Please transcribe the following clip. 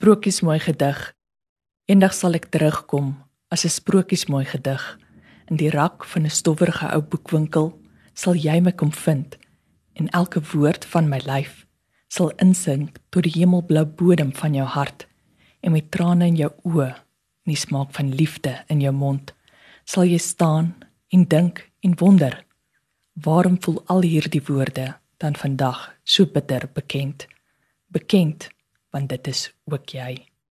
Sprokies mooi gedig. Eendag sal ek terugkom as 'n sprokies mooi gedig. In die rak van 'n stowwerige ou boekwinkel sal jy my kom vind en elke woord van my lyf sal insink tot die hemelblou bodem van jou hart en met trane in jou oë en die smaak van liefde in jou mond sal jy staan en dink en wonder waarom voel al hierdie woorde dan vandag so bitter bekend bekend want dit is ook jy